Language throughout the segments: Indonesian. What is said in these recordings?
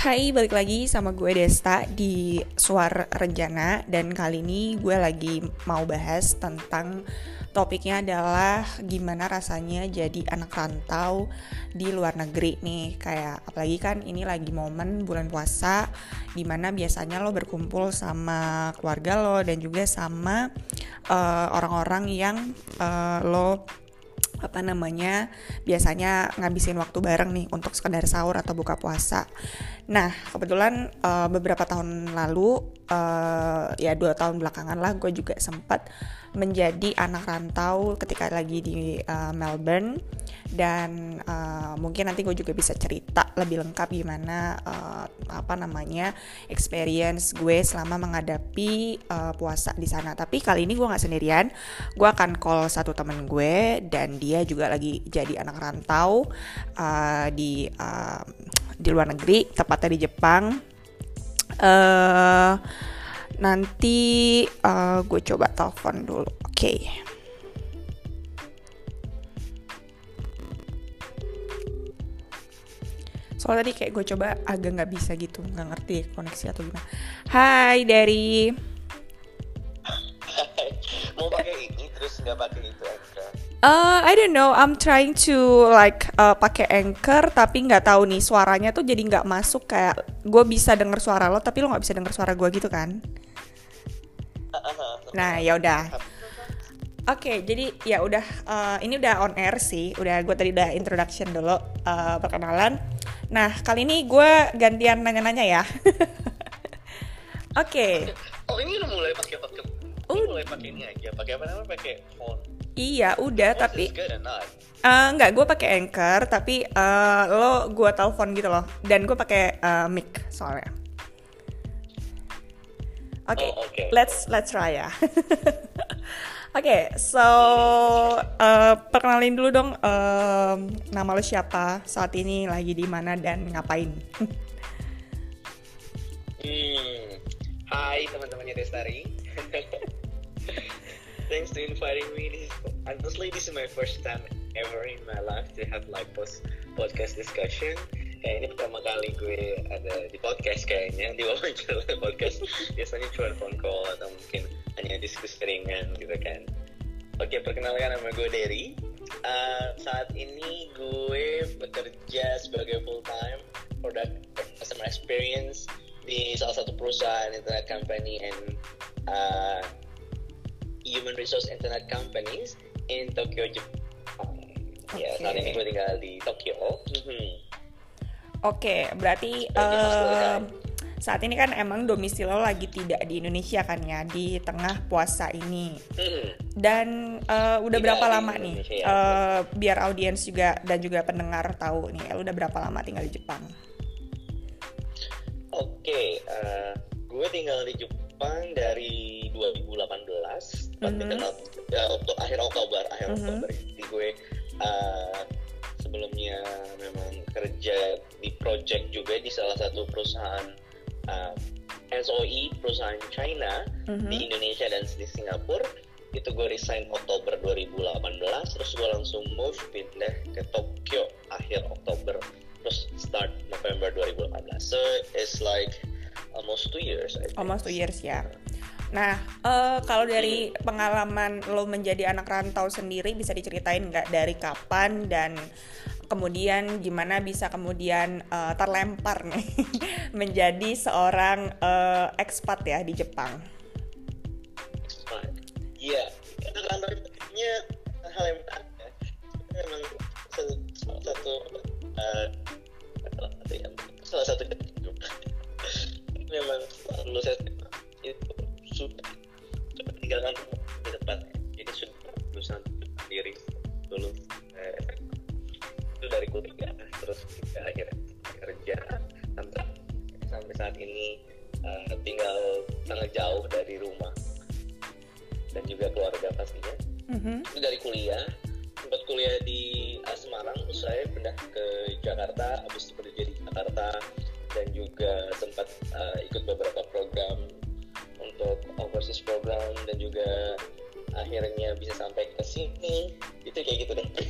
Hai, balik lagi sama gue Desta di Suar Rencana. Dan kali ini gue lagi mau bahas tentang topiknya adalah gimana rasanya jadi anak rantau di luar negeri nih. Kayak apalagi kan ini lagi momen bulan puasa di mana biasanya lo berkumpul sama keluarga lo dan juga sama eh, orang-orang uh, yang uh, lo apa namanya biasanya ngabisin waktu bareng nih untuk sekedar sahur atau buka puasa. Nah kebetulan uh, beberapa tahun lalu uh, ya dua tahun belakangan lah gue juga sempat menjadi anak rantau ketika lagi di uh, Melbourne dan uh, mungkin nanti gue juga bisa cerita lebih lengkap gimana uh, apa namanya experience gue selama menghadapi uh, puasa di sana. Tapi kali ini gue nggak sendirian, gue akan call satu temen gue dan dia juga lagi jadi anak rantau uh, di uh, di luar negeri, tepatnya di Jepang. Uh, Nanti uh, gue coba telepon dulu. Oke. Okay. Soalnya tadi kayak gue coba agak nggak bisa gitu, nggak ngerti koneksi atau gimana. Hai dari. Mau pakai ini terus nggak pakai itu. Uh, I don't know. I'm trying to like uh, pakai anchor tapi nggak tahu nih suaranya tuh jadi nggak masuk kayak gue bisa denger suara lo tapi lo nggak bisa denger suara gue gitu kan? Nah, ya udah. Oke, okay, jadi ya udah uh, ini udah on air sih. Udah gue tadi udah introduction dulu uh, perkenalan. Nah, kali ini gue gantian nanya-nanya ya. Oke. okay. Oh, ini udah mulai pakai pakai uh. mulai pakai ini aja. Pakai apa namanya? Pakai phone. Iya, udah oh, tapi uh, nggak gue pakai anchor tapi uh, lo gue telepon gitu loh dan gue pakai uh, mic soalnya. Oke, okay, oh, okay. let's let's try ya. Oke, okay, so uh, perkenalin dulu dong uh, nama lo siapa, saat ini lagi di mana dan ngapain? hmm, hai teman-temannya Destari. Thanks to inviting me. This is, honestly, this is my first time ever in my life to have like post podcast discussion kayak ini pertama kali gue ada di podcast kayaknya. Di wawancara podcast. Biasanya cuma phone call atau mungkin hanya diskusi ringan gitu kan. Oke perkenalkan nama gue Derry. Uh, saat ini gue bekerja sebagai full time product customer experience di salah satu perusahaan internet company and uh, human resource internet companies in Tokyo Jepang. Okay. ya saat ini gue tinggal di Tokyo. Mm -hmm Oke, berarti uh, saat ini kan emang domisili lo lagi tidak di Indonesia kan ya di tengah puasa ini. Dan uh, udah tidak berapa lama nih? Uh, biar audiens juga dan juga pendengar tahu nih, lo udah berapa lama tinggal di Jepang? Oke, okay, uh, gue tinggal di Jepang dari 2018, mm -hmm. ya, untuk akhir Oktober, akhir mm -hmm. Oktober. Jadi gue uh, sebelumnya memang kerja di project juga di salah satu perusahaan uh, SOE perusahaan China mm-hmm. di Indonesia dan di Singapura itu gue resign Oktober 2018 terus gue langsung move pindah ke Tokyo akhir Oktober terus start November 2018 so it's like almost two years I think. almost two years ya Nah, uh, kalau dari pengalaman lo menjadi anak rantau sendiri bisa diceritain nggak dari kapan dan kemudian gimana bisa kemudian uh, terlempar nih menjadi seorang uh, expat ya di Jepang? Iya, itu kantornya hal yang ya. Memang salah satu uh, salah satu salah satu memang lulus itu sudah tinggalkan dari kuliah terus kita akhirnya kerja. Sampai sampai saat ini uh, tinggal sangat jauh dari rumah. Dan juga keluarga pastinya. Mm-hmm. itu dari kuliah. Sempat kuliah di uh, Semarang. Terus saya pindah ke Jakarta. Habis itu kerja di Jakarta. Dan juga sempat uh, ikut beberapa program untuk overseas program dan juga akhirnya bisa sampai ke sini itu kayak gitu deh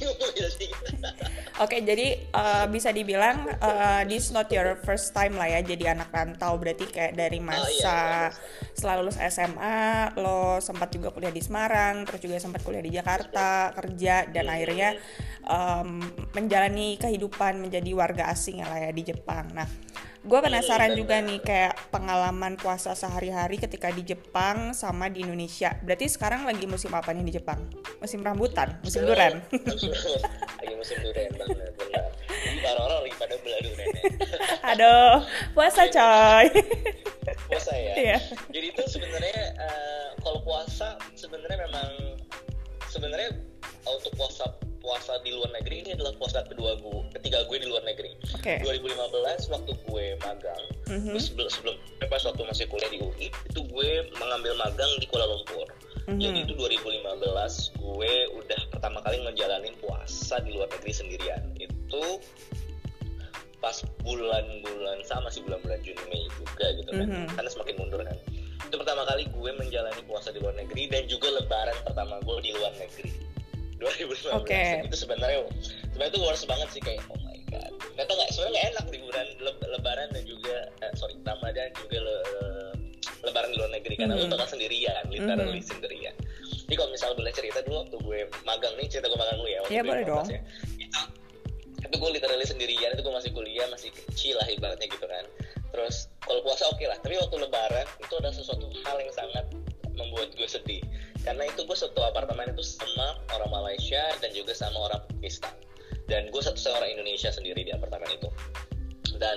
Oke, jadi uh, bisa dibilang uh, this not your first time lah ya jadi anak rantau. Berarti kayak dari masa oh, iya, iya. setelah lulus SMA, lo sempat juga kuliah di Semarang, terus juga sempat kuliah di Jakarta, kerja dan akhirnya um, menjalani kehidupan menjadi warga asing ya lah ya di Jepang. Nah, gue penasaran juga nih kayak pengalaman puasa sehari-hari ketika di Jepang sama di Indonesia. Berarti sekarang lagi musim apa nih di Jepang? Musim rambutan, musim durian. lagi musim durian banget, benar. orang-orang lagi pada belah durian. Ya. Aduh, puasa coy. puasa ya. Iya. Jadi itu sebenarnya uh, kalau puasa sebenarnya memang sebenarnya untuk puasa puasa di luar negeri ini adalah puasa kedua gue ketiga gue di luar negeri okay. 2015 waktu gue magang mm-hmm. sebelum sebelum pas waktu masih kuliah di UI itu gue mengambil magang di Kuala Lumpur mm-hmm. jadi itu 2015 gue udah pertama kali menjalani puasa di luar negeri sendirian itu pas bulan-bulan sama sih bulan-bulan Juni Mei juga gitu kan mm-hmm. karena semakin mundur kan itu pertama kali gue menjalani puasa di luar negeri dan juga lebaran pertama gue di luar negeri 2015 okay. itu sebenarnya sebenarnya itu worst banget sih kayak oh my god nggak tau nggak sebenarnya nggak enak liburan le lebaran dan juga eh, sorry ramadan juga le lebaran di luar negeri karena mm -hmm. lu bakal sendirian literally mm -hmm. sendirian jadi kalau misalnya boleh cerita dulu waktu gue magang nih cerita gue magang dulu ya waktu yeah, boleh dong ya. itu itu gue literally sendirian itu gue masih kuliah masih kecil lah ibaratnya gitu kan terus kalau puasa oke okay lah tapi waktu lebaran itu ada sesuatu hal yang sangat membuat gue sedih karena itu gue satu apartemen itu sama orang Malaysia dan juga sama orang Pakistan. Dan gue satu seorang Indonesia sendiri di apartemen itu. Dan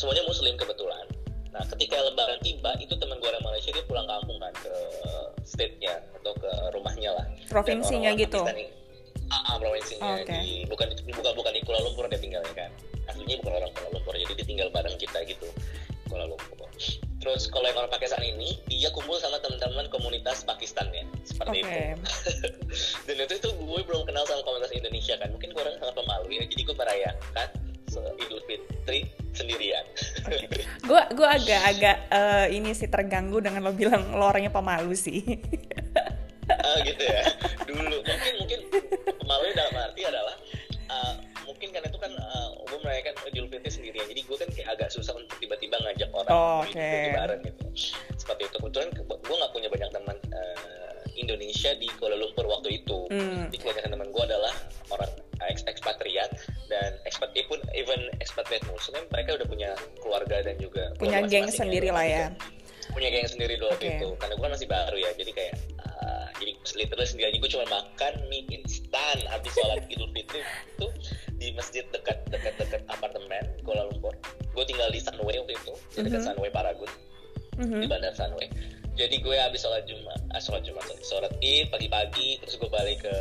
semuanya Muslim kebetulan. Nah ketika Lebaran tiba itu teman gue orang Malaysia dia pulang kampung kan ke state-nya atau ke rumahnya lah. Provinsinya gitu? Ah, ah, provinsinya. Oh, okay. di bukan di bukan bukan di Kuala Lumpur dia tinggalnya kan. Aslinya bukan orang Kuala Lumpur jadi dia tinggal bareng kita gitu. Kuala Lumpur Terus kalau yang orang Pakistan ini dia kumpul sama teman-teman komunitas Pakistan ya, seperti okay. itu. Dan itu tuh gue belum kenal sama komunitas Indonesia kan, mungkin gue orang sangat pemalu ya, jadi gue merayakan Idul Fitri sendirian. Gue okay. gue agak-agak uh, ini sih terganggu dengan lo bilang lo orangnya pemalu sih. uh, gitu ya. sendirian jadi gue kan kayak agak susah untuk tiba-tiba ngajak orang oh, okay. bareng gitu. Seperti itu. Kebetulan gue nggak punya banyak teman uh, Indonesia di Kuala Lumpur waktu itu. Hmm. jadi kebanyakan teman gue adalah orang ekspatriat dan ekspat pun even expatriate muslim mereka udah punya keluarga dan juga punya geng sendiri lah ya. Punya geng sendiri dulu okay. itu. Karena gue kan masih baru ya. Jadi kayak uh, jadi literally sendiri aja. Gue cuma makan mie instan habis sholat idul fitri itu di masjid dekat dekat dekat apartemen Kuala Lumpur. Gue tinggal di Sunway waktu itu di dekat mm -hmm. Sunway Paragun mm -hmm. di bandar Sunway. Jadi gue habis sholat jumat ah, sholat jumat sholat id pagi-pagi terus gue balik ke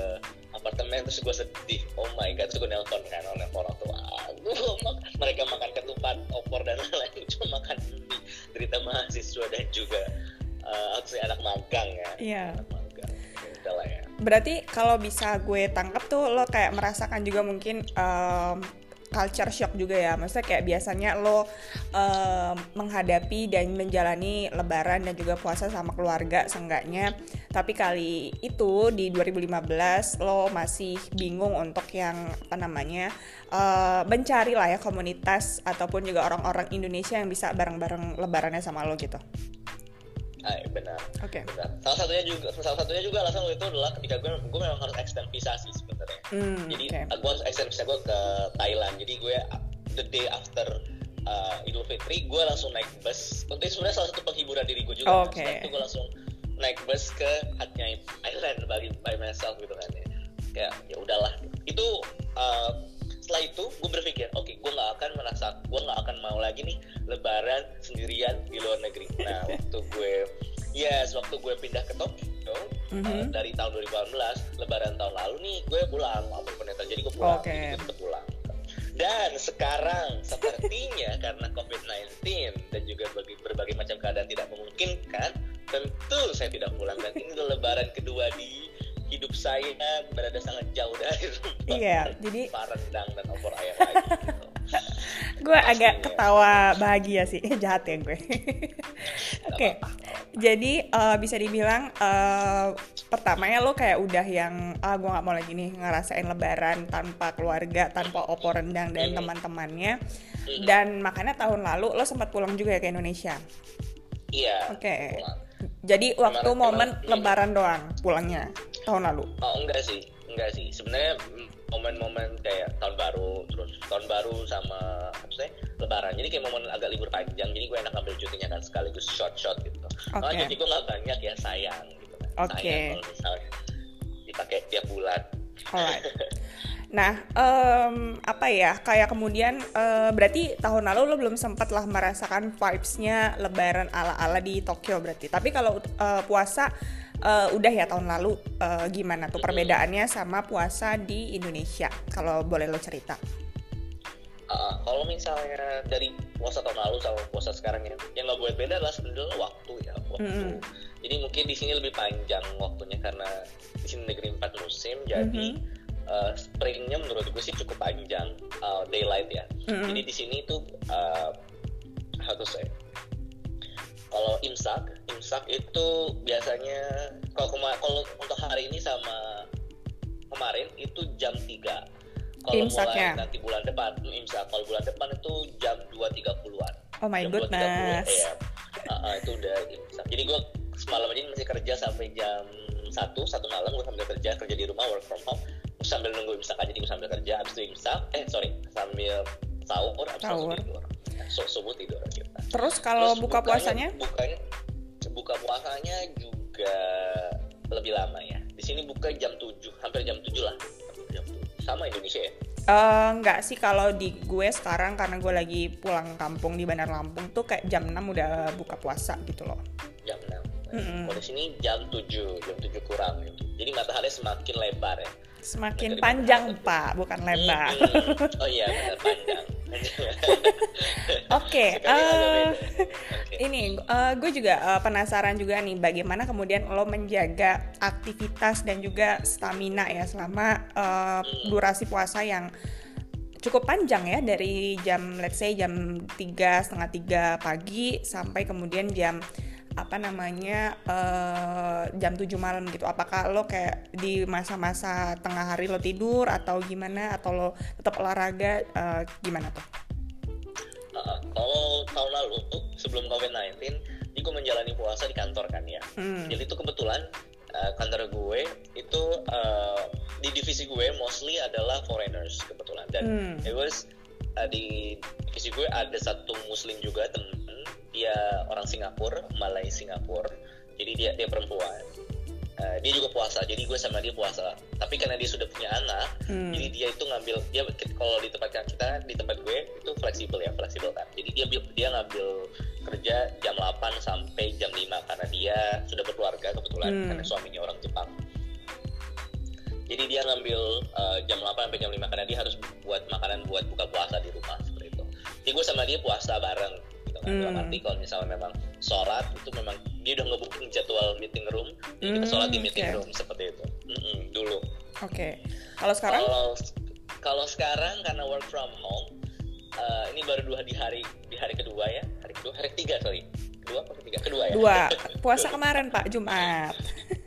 apartemen terus gue sedih. Oh my god terus gue nelpon kan oleh orang tua. Gue mereka makan ketupat opor dan lain-lain. Cuma makan mie. Derita mahasiswa dan juga uh, anak magang ya. Iya. Yeah ya. Berarti kalau bisa gue tangkap tuh lo kayak merasakan juga mungkin um, culture shock juga ya. Maksudnya kayak biasanya lo um, menghadapi dan menjalani lebaran dan juga puasa sama keluarga seenggaknya. Tapi kali itu di 2015 lo masih bingung untuk yang apa namanya uh, mencari lah ya komunitas ataupun juga orang-orang Indonesia yang bisa bareng-bareng lebarannya sama lo gitu. Ah, benar. Oke. Okay. Benar. Salah satunya juga salah satunya juga alasan itu adalah ketika gue gue memang harus extend visa sih sebenarnya. Mm, jadi okay. gue harus extend visa gue ke Thailand. Jadi gue the day after uh, Idul Fitri gue langsung naik bus. Untuk sebenarnya salah satu penghiburan diri gue juga. Oh, Oke. Okay. itu gue langsung naik bus ke Hatnya Island by, by myself gitu kan ya. Kayak ya udahlah. Itu uh, setelah itu gue berpikir oke okay, gue nggak akan merasa gue nggak akan mau lagi nih lebaran sendirian di luar negeri nah waktu gue yes waktu gue pindah ke Tokyo mm-hmm. uh, dari tahun 2018 lebaran tahun lalu nih gue pulang apa pun yang terjadi gue pulang okay. gue pulang dan sekarang sepertinya karena COVID-19 dan juga berbagai, berbagai macam keadaan tidak memungkinkan, tentu saya tidak pulang. Dan ini lebaran kedua di hidup saya berada sangat jauh dari rumah. Iya, jadi rendang dan opor ayam lagi. Gitu. gue agak ketawa bahagia sih jahat ya gue oke okay. jadi uh, bisa dibilang uh, pertamanya lo kayak udah yang ah gue nggak mau lagi nih ngerasain lebaran tanpa keluarga tanpa opo rendang dan teman-temannya dan makanya tahun lalu lo sempat pulang juga ya ke Indonesia iya oke okay. jadi waktu momen lebaran doang pulangnya tahun lalu oh enggak sih enggak sih sebenarnya momen-momen kayak tahun baru terus tahun baru sama apa sih lebaran jadi kayak momen agak libur panjang jadi gue enak ambil cutinya kan sekaligus short short gitu okay. oh, cuti gue nggak banyak ya sayang gitu kan okay. sayang kalau misalnya dipakai tiap bulan Alright. Nah, um, apa ya? Kayak kemudian uh, berarti tahun lalu lo belum sempat lah merasakan vibesnya Lebaran ala-ala di Tokyo berarti. Tapi kalau uh, puasa uh, udah ya tahun lalu uh, gimana tuh perbedaannya sama puasa di Indonesia kalau boleh lo cerita uh, kalau misalnya dari puasa tahun lalu sama puasa sekarang ya yang nggak buat beda adalah sebenarnya waktu ya waktu mm -hmm. jadi mungkin di sini lebih panjang waktunya karena di sini negeri empat musim jadi mm -hmm. Uh, springnya menurut gue sih cukup panjang uh, daylight ya. Mm -hmm. Jadi di sini tuh uh, harus kalau imsak imsak itu biasanya kalau kalau untuk hari ini sama kemarin itu jam 3 kalau mulai nanti bulan depan imsak. Kalau bulan depan itu jam 2.30an oh my jam goodness. ya. uh, uh, itu udah imsak. Jadi gue semalam aja masih kerja sampai jam satu satu malam gue sambil kerja kerja di rumah work from home. Sambil nunggu imsak aja gue sambil kerja abis itu imsak. Eh sorry sambil sahur abis itu tidur. So, subuh tidur kita terus kalau buka bukanya, puasanya? bukanya buka puasanya juga lebih lama ya. Di sini buka jam 7 hampir jam 7 lah. Jam 7. sama Indonesia ya? Uh, enggak sih kalau di gue sekarang karena gue lagi pulang kampung di Bandar Lampung tuh kayak jam 6 udah buka puasa gitu loh. Jam 6. Mm -hmm. Kalau di sini jam 7, jam 7 kurang gitu. Jadi matahari semakin lebar ya. Semakin panjang, Pak, bukan lebar. Mm -hmm. Oh iya, benar panjang. Oke, okay, uh, okay. ini uh, gue juga uh, penasaran juga nih bagaimana kemudian lo menjaga aktivitas dan juga stamina ya selama uh, durasi puasa yang cukup panjang ya dari jam let's say jam tiga setengah tiga pagi sampai kemudian jam apa namanya uh, jam 7 malam gitu apakah lo kayak di masa-masa tengah hari lo tidur atau gimana atau lo tetap olahraga uh, gimana tuh? Uh, kalau tahun lalu tuh sebelum COVID-19 jadi gue menjalani puasa di kantor kan ya hmm. jadi itu kebetulan uh, kantor gue itu uh, di divisi gue mostly adalah foreigners kebetulan dan hmm. it was uh, di divisi gue ada satu muslim juga temen dia orang Singapura Malay Singapura. Jadi dia dia perempuan. Uh, dia juga puasa. Jadi gue sama dia puasa. Tapi karena dia sudah punya anak hmm. jadi dia itu ngambil dia kalau di tempat kita di tempat gue itu fleksibel ya fleksibel kan. Jadi dia dia ngambil kerja jam 8 sampai jam 5 karena dia sudah berkeluarga kebetulan hmm. karena suaminya orang Jepang. Jadi dia ngambil uh, jam 8 sampai jam 5 karena dia harus buat makanan buat buka puasa di rumah seperti itu. Jadi gue sama dia puasa bareng kan hmm. dalam arti kalau misalnya memang sholat itu memang dia udah ngebooking jadwal meeting room jadi kita sholat di hmm, meeting okay. room seperti itu. Mm -mm, dulu. Oke. Okay. kalau sekarang? Kalau kalau sekarang karena work from home uh, ini baru dua di hari di hari kedua ya. Hari kedua hari ketiga sorry. Kedua apa ketiga? Kedua ya? Dua. Puasa kemarin pak Jumat.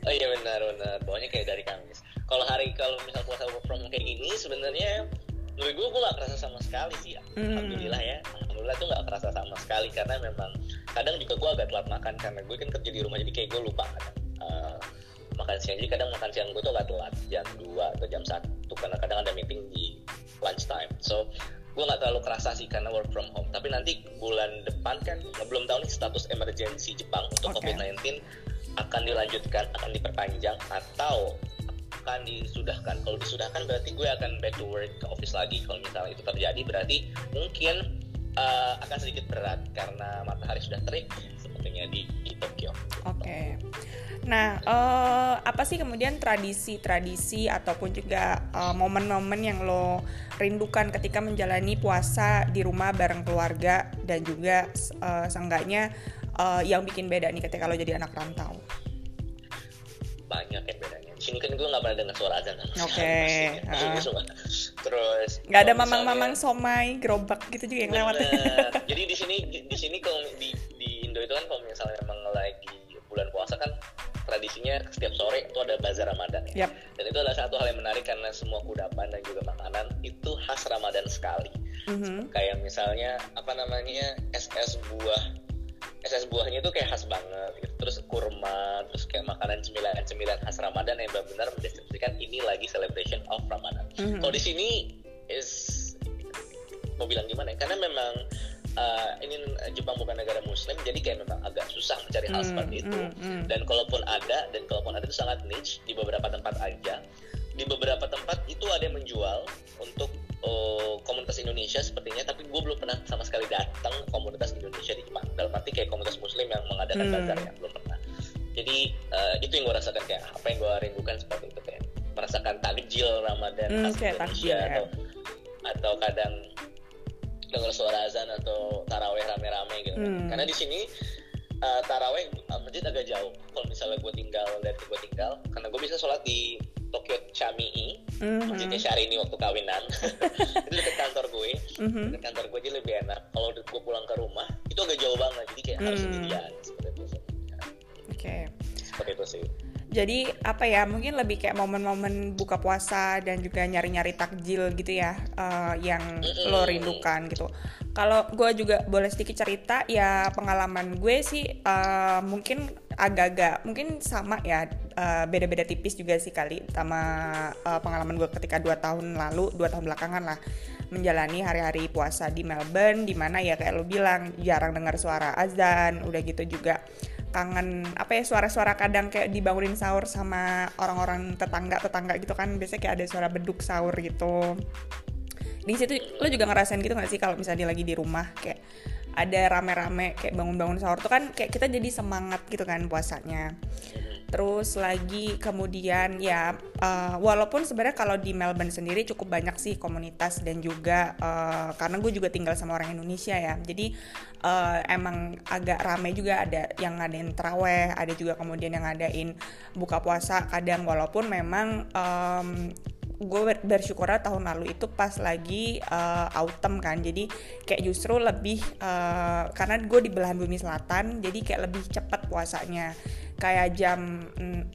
Oh iya benar benar. Pokoknya kayak dari Kamis. Kalau hari kalau misal puasa work from home kayak gini sebenarnya menurut gue gue gak kerasa sama sekali sih ya mm. alhamdulillah ya alhamdulillah tuh gak kerasa sama sekali karena memang kadang juga gue agak telat makan karena gue kan kerja di rumah jadi kayak gue lupa kadang uh, makan siang jadi kadang makan siang gue tuh agak telat jam 2 atau jam 1 karena kadang ada meeting di lunch time so gue gak terlalu kerasa sih karena work from home. Tapi nanti bulan depan kan belum tahu nih status emergency Jepang untuk okay. COVID-19 akan dilanjutkan akan diperpanjang atau akan disudahkan. Kalau disudahkan berarti gue akan back to work ke office lagi. Kalau misalnya itu terjadi berarti mungkin uh, akan sedikit berat karena matahari sudah terik sepertinya di, di Tokyo. Oke. Okay. Nah, uh, apa sih kemudian tradisi-tradisi ataupun juga uh, momen-momen yang lo rindukan ketika menjalani puasa di rumah bareng keluarga dan juga uh, seenggaknya uh, yang bikin beda nih ketika lo jadi anak rantau? Banyak yang bedanya sini kan gue gak pernah dengar suara azan oke okay. uh. Terus nggak ada mamang-mamang somai gerobak gitu juga yang lewat Bener. Jadi di sini di sini kalau di di Indo itu kan kalau misalnya memang lagi bulan puasa kan tradisinya setiap sore itu ada bazar Ramadan ya. Yap. Dan itu adalah satu hal yang menarik karena semua kudapan dan juga makanan itu khas Ramadan sekali. Mhm. Kayak misalnya apa namanya SS buah SS buahnya itu kayak khas banget gitu. Terus kurma, terus kayak makanan cemilan-cemilan khas Ramadan yang benar-benar mendeskripsikan ini lagi celebration of Ramadan. Mhm. Kalau di sini is mau bilang gimana ya? Karena memang uh, ini Jepang bukan negara Muslim, jadi kayak memang agak susah mencari hal Hmm, seperti itu. hmm, hmm. Dan kalaupun ada, dan kalaupun ada itu sangat niche di beberapa tempat aja. Di beberapa tempat itu ada yang menjual untuk uh, komunitas Indonesia sepertinya, tapi gue belum pernah sama sekali datang komunitas Indonesia di Jepang. Dalam arti kayak komunitas Muslim yang mengadakan Hmm. bazar ya, belum pernah. Jadi uh, itu yang gue rasakan kayak apa yang gue rindukan seperti itu kayak merasakan takjil Ramadan Hmm, khas Indonesia takjil, ya. atau atau kadang dengar suara azan atau taraweh rame-rame gitu. Hmm. Karena di sini uh, taraweh masjid agak jauh. Kalau misalnya gue tinggal dari gue tinggal, karena gue bisa sholat di Tokyo Chamii, Mhm. masjidnya Syahrini waktu kawinan. itu dekat kantor gue, Mhm. dekat kantor gue jadi lebih enak. Kalau gue pulang ke rumah, itu agak jauh banget, jadi kayak harus Hmm. sendirian seperti itu. Oke. Seperti itu sih. Jadi apa ya mungkin lebih kayak momen-momen buka puasa dan juga nyari-nyari takjil gitu ya eh, yang lo rindukan gitu. Kalau gue juga boleh sedikit cerita ya pengalaman gue sih eh, mungkin agak-agak mungkin sama ya eh, beda-beda tipis juga sih kali sama eh, pengalaman gue ketika dua tahun lalu dua tahun belakangan lah menjalani hari-hari puasa di Melbourne di mana ya kayak lo bilang jarang dengar suara azan udah gitu juga kangen apa ya suara-suara kadang kayak dibangunin sahur sama orang-orang tetangga-tetangga gitu kan. Biasanya kayak ada suara beduk sahur gitu. Di situ lo juga ngerasain gitu gak sih kalau misalnya lagi di rumah kayak ada rame-rame kayak bangun-bangun sahur tuh kan kayak kita jadi semangat gitu kan puasanya terus lagi kemudian ya eh, walaupun sebenarnya kalau di Melbourne sendiri cukup banyak sih komunitas dan juga eh, karena gue juga tinggal sama orang Indonesia ya. Jadi eh, emang agak rame juga ada yang ngadain teraweh ada juga kemudian yang ngadain buka puasa. Kadang walaupun memang em, gue ber- bersyukur tahun lalu itu pas lagi uh, autumn kan. Jadi kayak justru lebih uh, karena gue di belahan bumi selatan jadi kayak lebih cepat puasanya kayak jam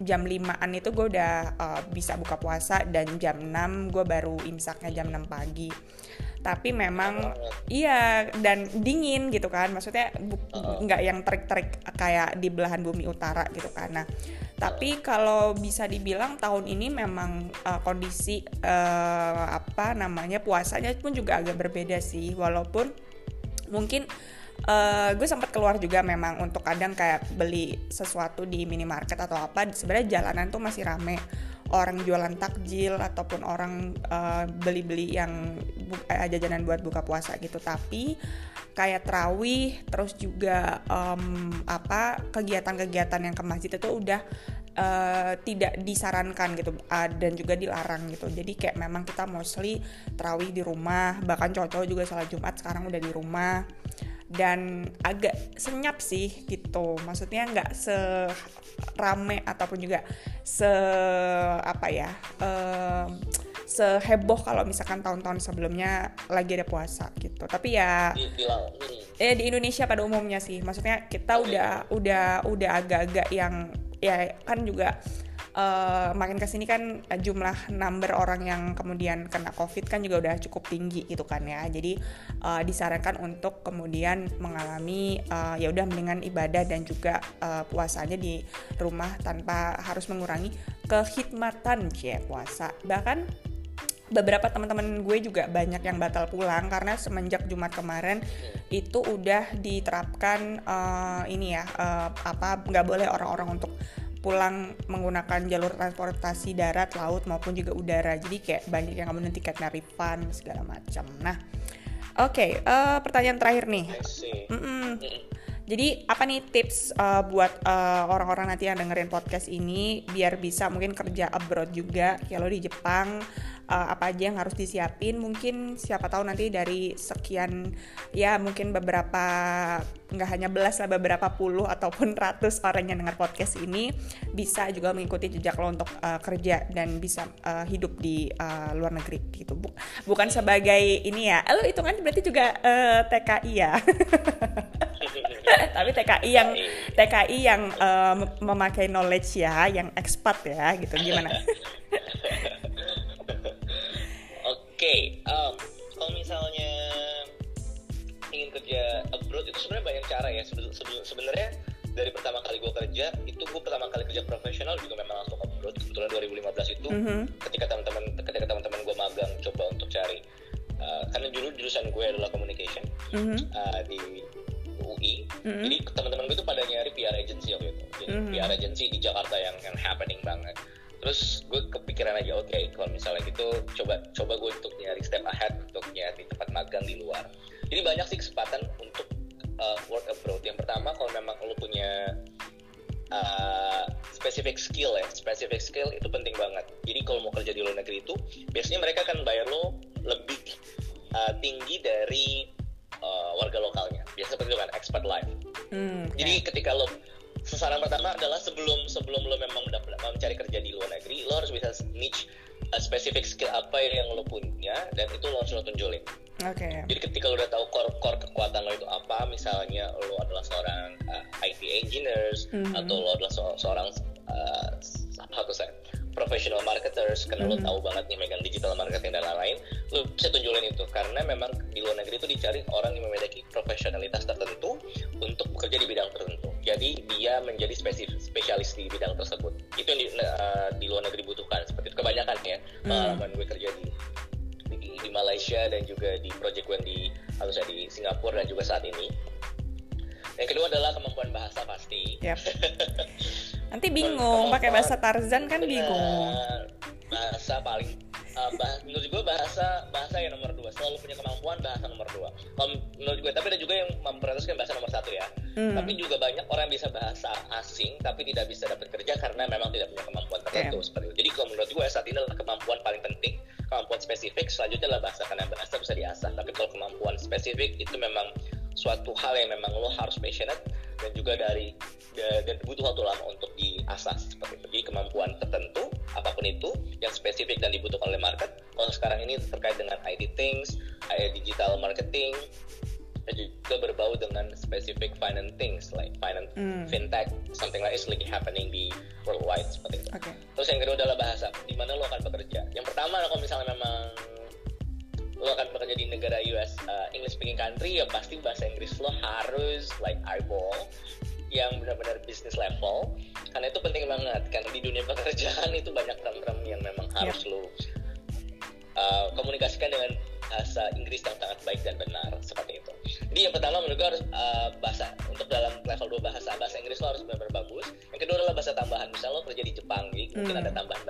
jam 5an itu gue udah uh, bisa buka puasa dan jam 6 gue baru imsaknya jam 6 pagi. Tapi memang iya dan dingin gitu kan. Maksudnya nggak yang terik-terik kayak di belahan bumi utara gitu kan. Nah tapi kalau bisa dibilang tahun ini memang uh, kondisi uh, apa namanya puasanya pun juga agak berbeda sih. Walaupun mungkin uh, gue sempat keluar juga memang untuk kadang kayak beli sesuatu di minimarket atau apa. Sebenarnya jalanan tuh masih rame. Orang jualan takjil ataupun orang uh, beli-beli yang eh, jajanan buat buka puasa gitu. Tapi kayak terawih terus juga em, apa kegiatan-kegiatan yang ke masjid itu udah eh, tidak disarankan gitu ah, dan juga dilarang gitu. Jadi kayak memang kita mostly terawih di rumah. Bahkan cowok-cowok juga sholat jumat sekarang udah di rumah dan agak senyap sih gitu. Maksudnya nggak serame ataupun juga se apa ya em, seheboh kalau misalkan tahun-tahun sebelumnya lagi ada puasa gitu. Tapi ya eh di Indonesia pada umumnya sih. Maksudnya kita udah udah udah agak-agak yang ya kan juga eh, makin ke sini kan eh, jumlah number orang yang kemudian kena covid kan juga udah cukup tinggi gitu kan ya. Jadi eh, disarankan untuk kemudian mengalami eh, ya udah mendingan ibadah dan juga eh, puasanya di rumah tanpa harus mengurangi kehikmatan cie puasa. Bahkan beberapa teman-teman gue juga banyak yang batal pulang karena semenjak Jumat kemarin itu udah diterapkan eh, ini ya eh, apa nggak boleh orang-orang untuk pulang menggunakan jalur transportasi darat, laut maupun juga udara. Jadi kayak banyak yang kemudian tiketnya refund segala macam. Nah, oke eh, pertanyaan terakhir nih. Mm-mm. Mm. Jadi apa nih tips uh, buat uh, orang-orang nanti yang dengerin podcast ini biar bisa mungkin kerja abroad juga kalau di Jepang uh, apa aja yang harus disiapin. Mungkin siapa tahu nanti dari sekian ya mungkin beberapa nggak hanya belas lah beberapa puluh ataupun ratus orang yang dengar podcast ini bisa juga mengikuti jejak lo untuk uh, kerja dan bisa uh, hidup di uh, luar negeri gitu. Bukan sebagai ini ya. Lo itu kan berarti juga uh, TKI ya? Tapi TKI yang TKI yang uh, memakai knowledge ya yang expat ya gitu. Gimana okay, um, kalau misalnya ingin kerja abroad itu sebenarnya banyak cara ya. Sebenarnya dari pertama kali gue kerja itu gue pertama kali kerja profesional juga memang langsung abroad. Kebetulan 2015 itu mm -hmm. ketika teman-teman ketika teman-teman gue magang coba untuk cari uh, karena dulu jurusan gue adalah communication mm -hmm. uh, di UI. Mm-hmm. Jadi teman-teman gue itu pada nyari PR agency waktu itu. Jadi mm-hmm. PR agency di Jakarta yang yang happening banget terus gue kepikiran aja oke okay, kalau misalnya gitu coba coba gue untuk nyari step ahead untuk nyari tempat magang di luar. Jadi banyak sih kesempatan untuk uh, work abroad. Yang pertama kalau memang lo punya uh, specific skill ya specific skill itu penting banget. Jadi kalau mau kerja di luar negeri itu biasanya mereka akan bayar lo lebih uh, tinggi dari uh, warga lokalnya. Biasa seperti itu kan expert life. Hmm, jadi ketika lo sasaran pertama adalah sebelum sebelum lo memang mencari kerja di luar negeri lo harus bisa niche uh, spesifik skill apa yang lo punya dan itu lo harus lo tunjulin. Oke. Okay. Jadi ketika lo udah tahu core core kekuatan lo itu apa, misalnya lo adalah seorang uh, IT engineers mm -hmm. atau lo adalah seorang uh, apa saya professional marketers karena mm -hmm. lo tahu banget nih megang digital marketing dan lain-lain lo bisa tunjulin itu karena memang di luar negeri itu dicari orang yang memiliki profesionalitas tertentu untuk bekerja di bidang tertentu jadi dia menjadi spesifik spesialis di bidang tersebut itu yang di, uh, di luar negeri butuhkan seperti itu kebanyakan ya mm. pengalaman gue kerja di, di di Malaysia dan juga di project gue di harus di Singapura dan juga saat ini yang kedua adalah kemampuan bahasa pasti yep. Nanti bingung pakai bahasa Tarzan kan bingung. Bahasa paling uh, bah, menurut gue bahasa bahasa yang nomor dua selalu punya kemampuan bahasa nomor dua. Kalau menurut gue tapi ada juga yang memprioritaskan bahasa nomor satu ya. Hmm. Tapi juga banyak orang yang bisa bahasa asing tapi tidak bisa dapat kerja karena memang tidak punya kemampuan tertentu yeah. seperti itu. Jadi kalau menurut gue saat ini adalah kemampuan paling penting, kemampuan spesifik. Selanjutnya adalah bahasa karena bahasa bisa diasah. Tapi kalau kemampuan spesifik itu memang suatu hal yang memang lo harus passionate dan juga dari dan butuh waktu lama untuk diasah seperti itu. Jadi kemampuan tertentu apa pun itu yang spesifik dan dibutuhkan oleh market. Kalau sekarang ini terkait dengan IT things, digital marketing, dan juga berbau dengan specific finance things like finance, mm. fintech, something like is like happening di worldwide seperti itu. Okay. Terus yang kedua adalah bahasa, di mana lo akan bekerja. Yang pertama kalau misalnya memang lo akan bekerja di negara US uh, English speaking country ya pasti bahasa Inggris lo harus like eyeball yang benar-benar bisnis level karena itu penting banget karena di dunia pekerjaan itu banyak term-term yang memang harus yeah. lo uh, komunikasikan dengan bahasa Inggris yang sangat baik dan benar seperti itu. Jadi yang pertama menurut gue harus uh, bahasa untuk dalam level 2 bahasa bahasa Inggris lo harus benar-benar bagus. Yang kedua adalah bahasa tambahan. Misal lo kerja di Jepang, jadi hmm. mungkin ada tambahan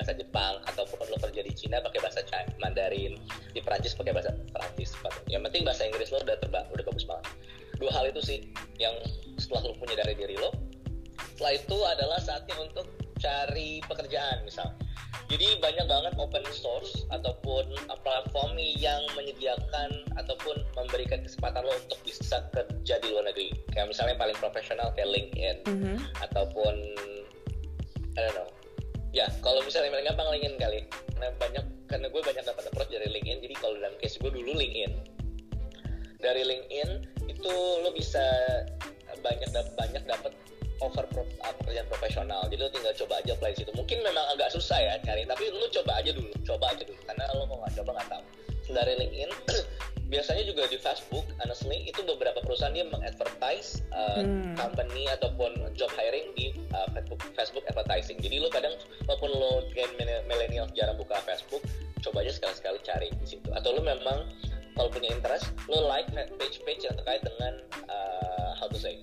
LinkedIn biasanya juga di Facebook honestly itu beberapa perusahaan dia mengadvertise uh, hmm. company ataupun job hiring di uh, Facebook Facebook advertising. Jadi lo kadang walaupun lo gen milenial jarang buka Facebook coba aja sekali-sekali cari di situ. Atau lo memang kalau punya interest lo like page-page yang terkait dengan uh, how to say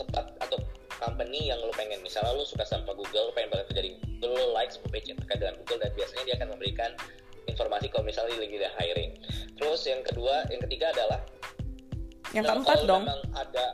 tempat atau company yang lo pengen. Misalnya lo suka sama Google lo pengen banget kerja di Google lo like sebuah page yang terkait dengan Google dan biasanya dia akan memberikan informasi kalau misalnya lagi ada hiring terus yang kedua yang ketiga adalah yang keempat dong memang ada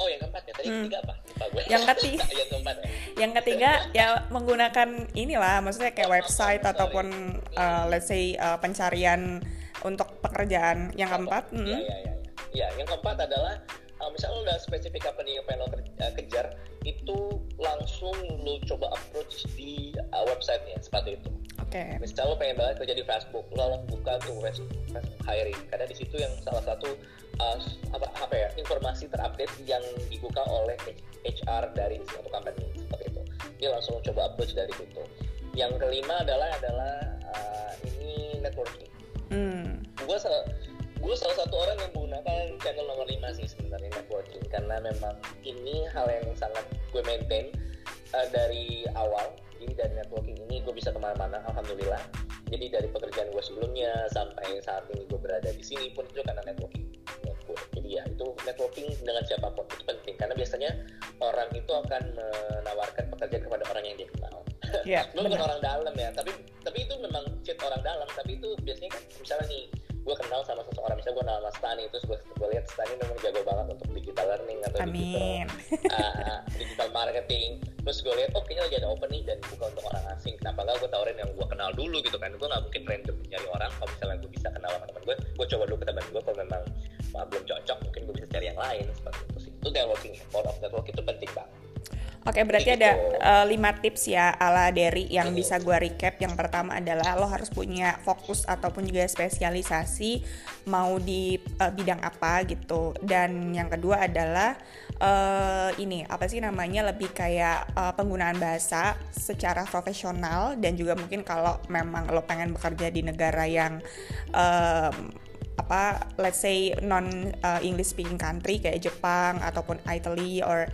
oh yang keempat ya tadi Hmm. ketiga apa lupa gue Yang ketiga. yang keempat ya Yang ketiga ya menggunakan inilah, maksudnya kayak website ataupun uh, let's say uh, pencarian untuk pekerjaan. Yang keempat, Iya, mm, iya, iya. Ya, yang keempat adalah uh, misalnya lo udah spesifik apa nih yang pengen lo kejar, itu langsung lo coba approach di uh, website-nya sepatu itu. Oke. Misal lo pengen banget kerja di Facebook, lo langsung buka tuh Facebook hiring. Karena di situ yang salah satu uh, apa, apa ya informasi terupdate yang dibuka oleh HR dari suatu company seperti itu. Dia langsung coba approach dari situ. Yang kelima adalah adalah uh, ini networking Hmm, gue salah gue salah satu orang yang menggunakan channel nomor 5 sih sebenarnya networking karena memang ini hal yang sangat gue maintain uh, dari awal jadi dari networking ini gue bisa ke mana-mana alhamdulillah. Jadi dari pekerjaan gue sebelumnya sampai saat ini gue berada di sini pun itu karena networking. Jadi ya itu networking dengan siapa pun itu penting. Karena biasanya orang itu akan menawarkan pekerjaan kepada orang yang dia kenal. Ya lu bukan orang dalam ya tapi tapi itu memang fit orang dalam. Tapi itu biasanya kan misalnya nih gue kenal sama seseorang. Misalnya gue kenal sama Stani terus gue gue lihat Stani memang jago banget untuk digital learning atau digital. Amin. uh, digital marketing. Terus gue lihat oh kayaknya lagi ada open nih dan buka untuk orang asing. Kenapa gak gue tawarin yang gue kenal dulu gitu kan? Gue nggak mungkin random nyari orang. Kalau misalnya gue bisa kenal sama teman gue gue coba dulu ke teman gue kalau memang belum cocok mungkin gue bisa cari yang lain. Seperti itu sih. Itu networking power of network itu penting banget Oke, berarti Gitu. ada uh, lima tips ya ala Derry yang bisa gue recap. Yang pertama adalah lo harus punya fokus ataupun juga spesialisasi mau di uh, bidang apa gitu. Dan yang kedua adalah uh, ini apa sih namanya lebih kayak uh, penggunaan bahasa secara profesional dan juga mungkin kalau memang lo pengen bekerja di negara yang um, apa let's say non uh, English speaking country kayak Jepang ataupun Italy or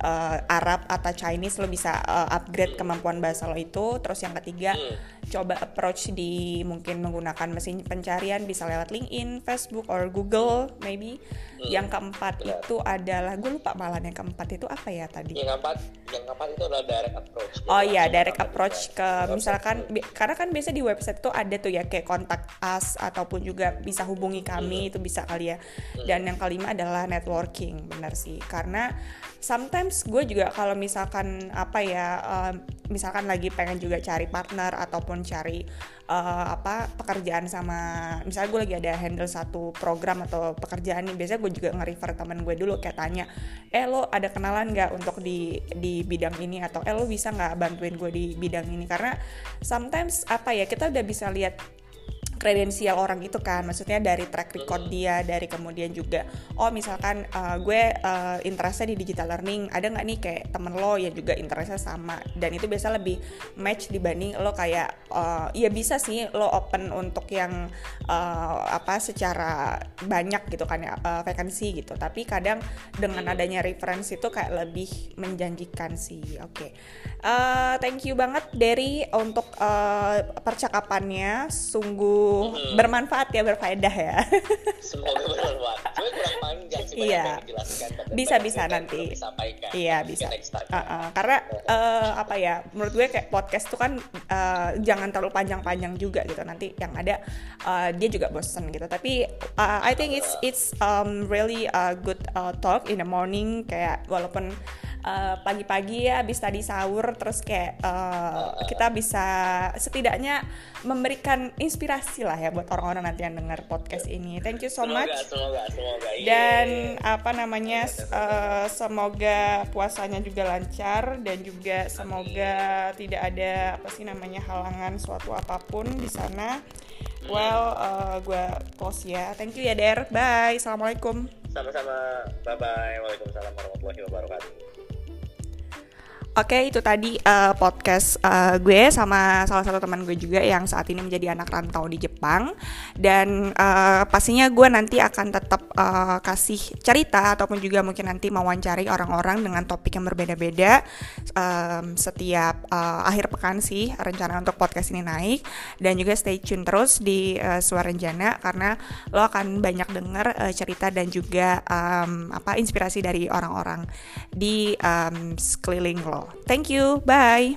uh, Arab atau Chinese lo bisa uh, upgrade kemampuan bahasa lo itu terus yang ketiga Hmm. Coba approach di mungkin menggunakan mesin pencarian bisa lewat LinkedIn, Facebook or Google maybe Hmm. yang keempat Benar. itu adalah gue lupa malah yang keempat itu apa ya tadi yang keempat yang keempat itu adalah direct approach Oh iya, direct approach ke Website misalkan bi- karena kan biasa di website tuh ada tuh ya kayak kontak us ataupun juga bisa hubungi kami itu bisa kali ya. Dan yang kelima adalah networking, benar sih. Karena sometimes gue juga kalau misalkan apa ya eh, misalkan lagi pengen juga cari partner ataupun cari eh, apa pekerjaan sama misalnya gue lagi ada handle satu program atau pekerjaan nih biasanya gue juga nge-refer teman gue dulu kayak tanya eh lo ada kenalan nggak untuk di di bidang ini? Atau eh lo bisa nggak bantuin gue di bidang ini? Karena sometimes apa ya kita udah bisa lihat kredensial orang itu kan. Maksudnya dari track record dia dari kemudian juga oh misalkan uh, gue uh, interestnya di digital learning ada nggak nih kayak temen lo yang juga interestnya sama? Dan itu biasa lebih match dibanding lo kayak uh, ya bisa sih lo open untuk yang uh, apa secara banyak gitu kan ya uh, vacancy gitu. Tapi kadang dengan adanya reference itu kayak lebih menjanjikan sih. Oke Uh, thank you banget Derry untuk uh, percakapannya sungguh Mhm. bermanfaat ya berfaedah ya semoga bermanfaat cuma kurang panjang sih Iya. Bisa, bisa nanti. Iya, bisa. Uh, uh, karena uh, apa ya menurut gue kayak podcast tuh kan uh, jangan terlalu panjang-panjang juga gitu nanti yang ada uh, dia juga bosen gitu tapi uh, I think it's it's um, really a good uh, talk in the morning kayak walaupun uh, pagi-pagi ya habis tadi sahur terus kayak uh, kita bisa setidaknya memberikan inspirasi lah ya buat orang-orang nanti yang dengar podcast ini. Thank you so semoga much. semoga semoga. Iya. dan apa namanya eh, semoga puasanya juga lancar dan juga semoga tidak ada apa sih namanya halangan suatu apa pun di sana. Well gue close ya. Thank you ya Der. Bye. Assalamualaikum. Sama-sama. Bye bye waalaikumsalam warahmatullahi wabarakatuh Oke, itu tadi uh, podcast uh, gue sama salah satu teman gue juga yang saat ini menjadi anak rantau di Jepang. Dan uh, pastinya gue nanti akan tetap uh, kasih cerita ataupun juga mungkin nanti mewawancari orang-orang dengan topik yang berbeda-beda um, setiap uh, akhir pekan sih rencana untuk podcast ini naik. Dan juga stay tune terus di uh, Suara Renjana karena lo akan banyak dengar uh, cerita dan juga um, apa inspirasi dari orang-orang di um, sekeliling lo. Thank you, bye.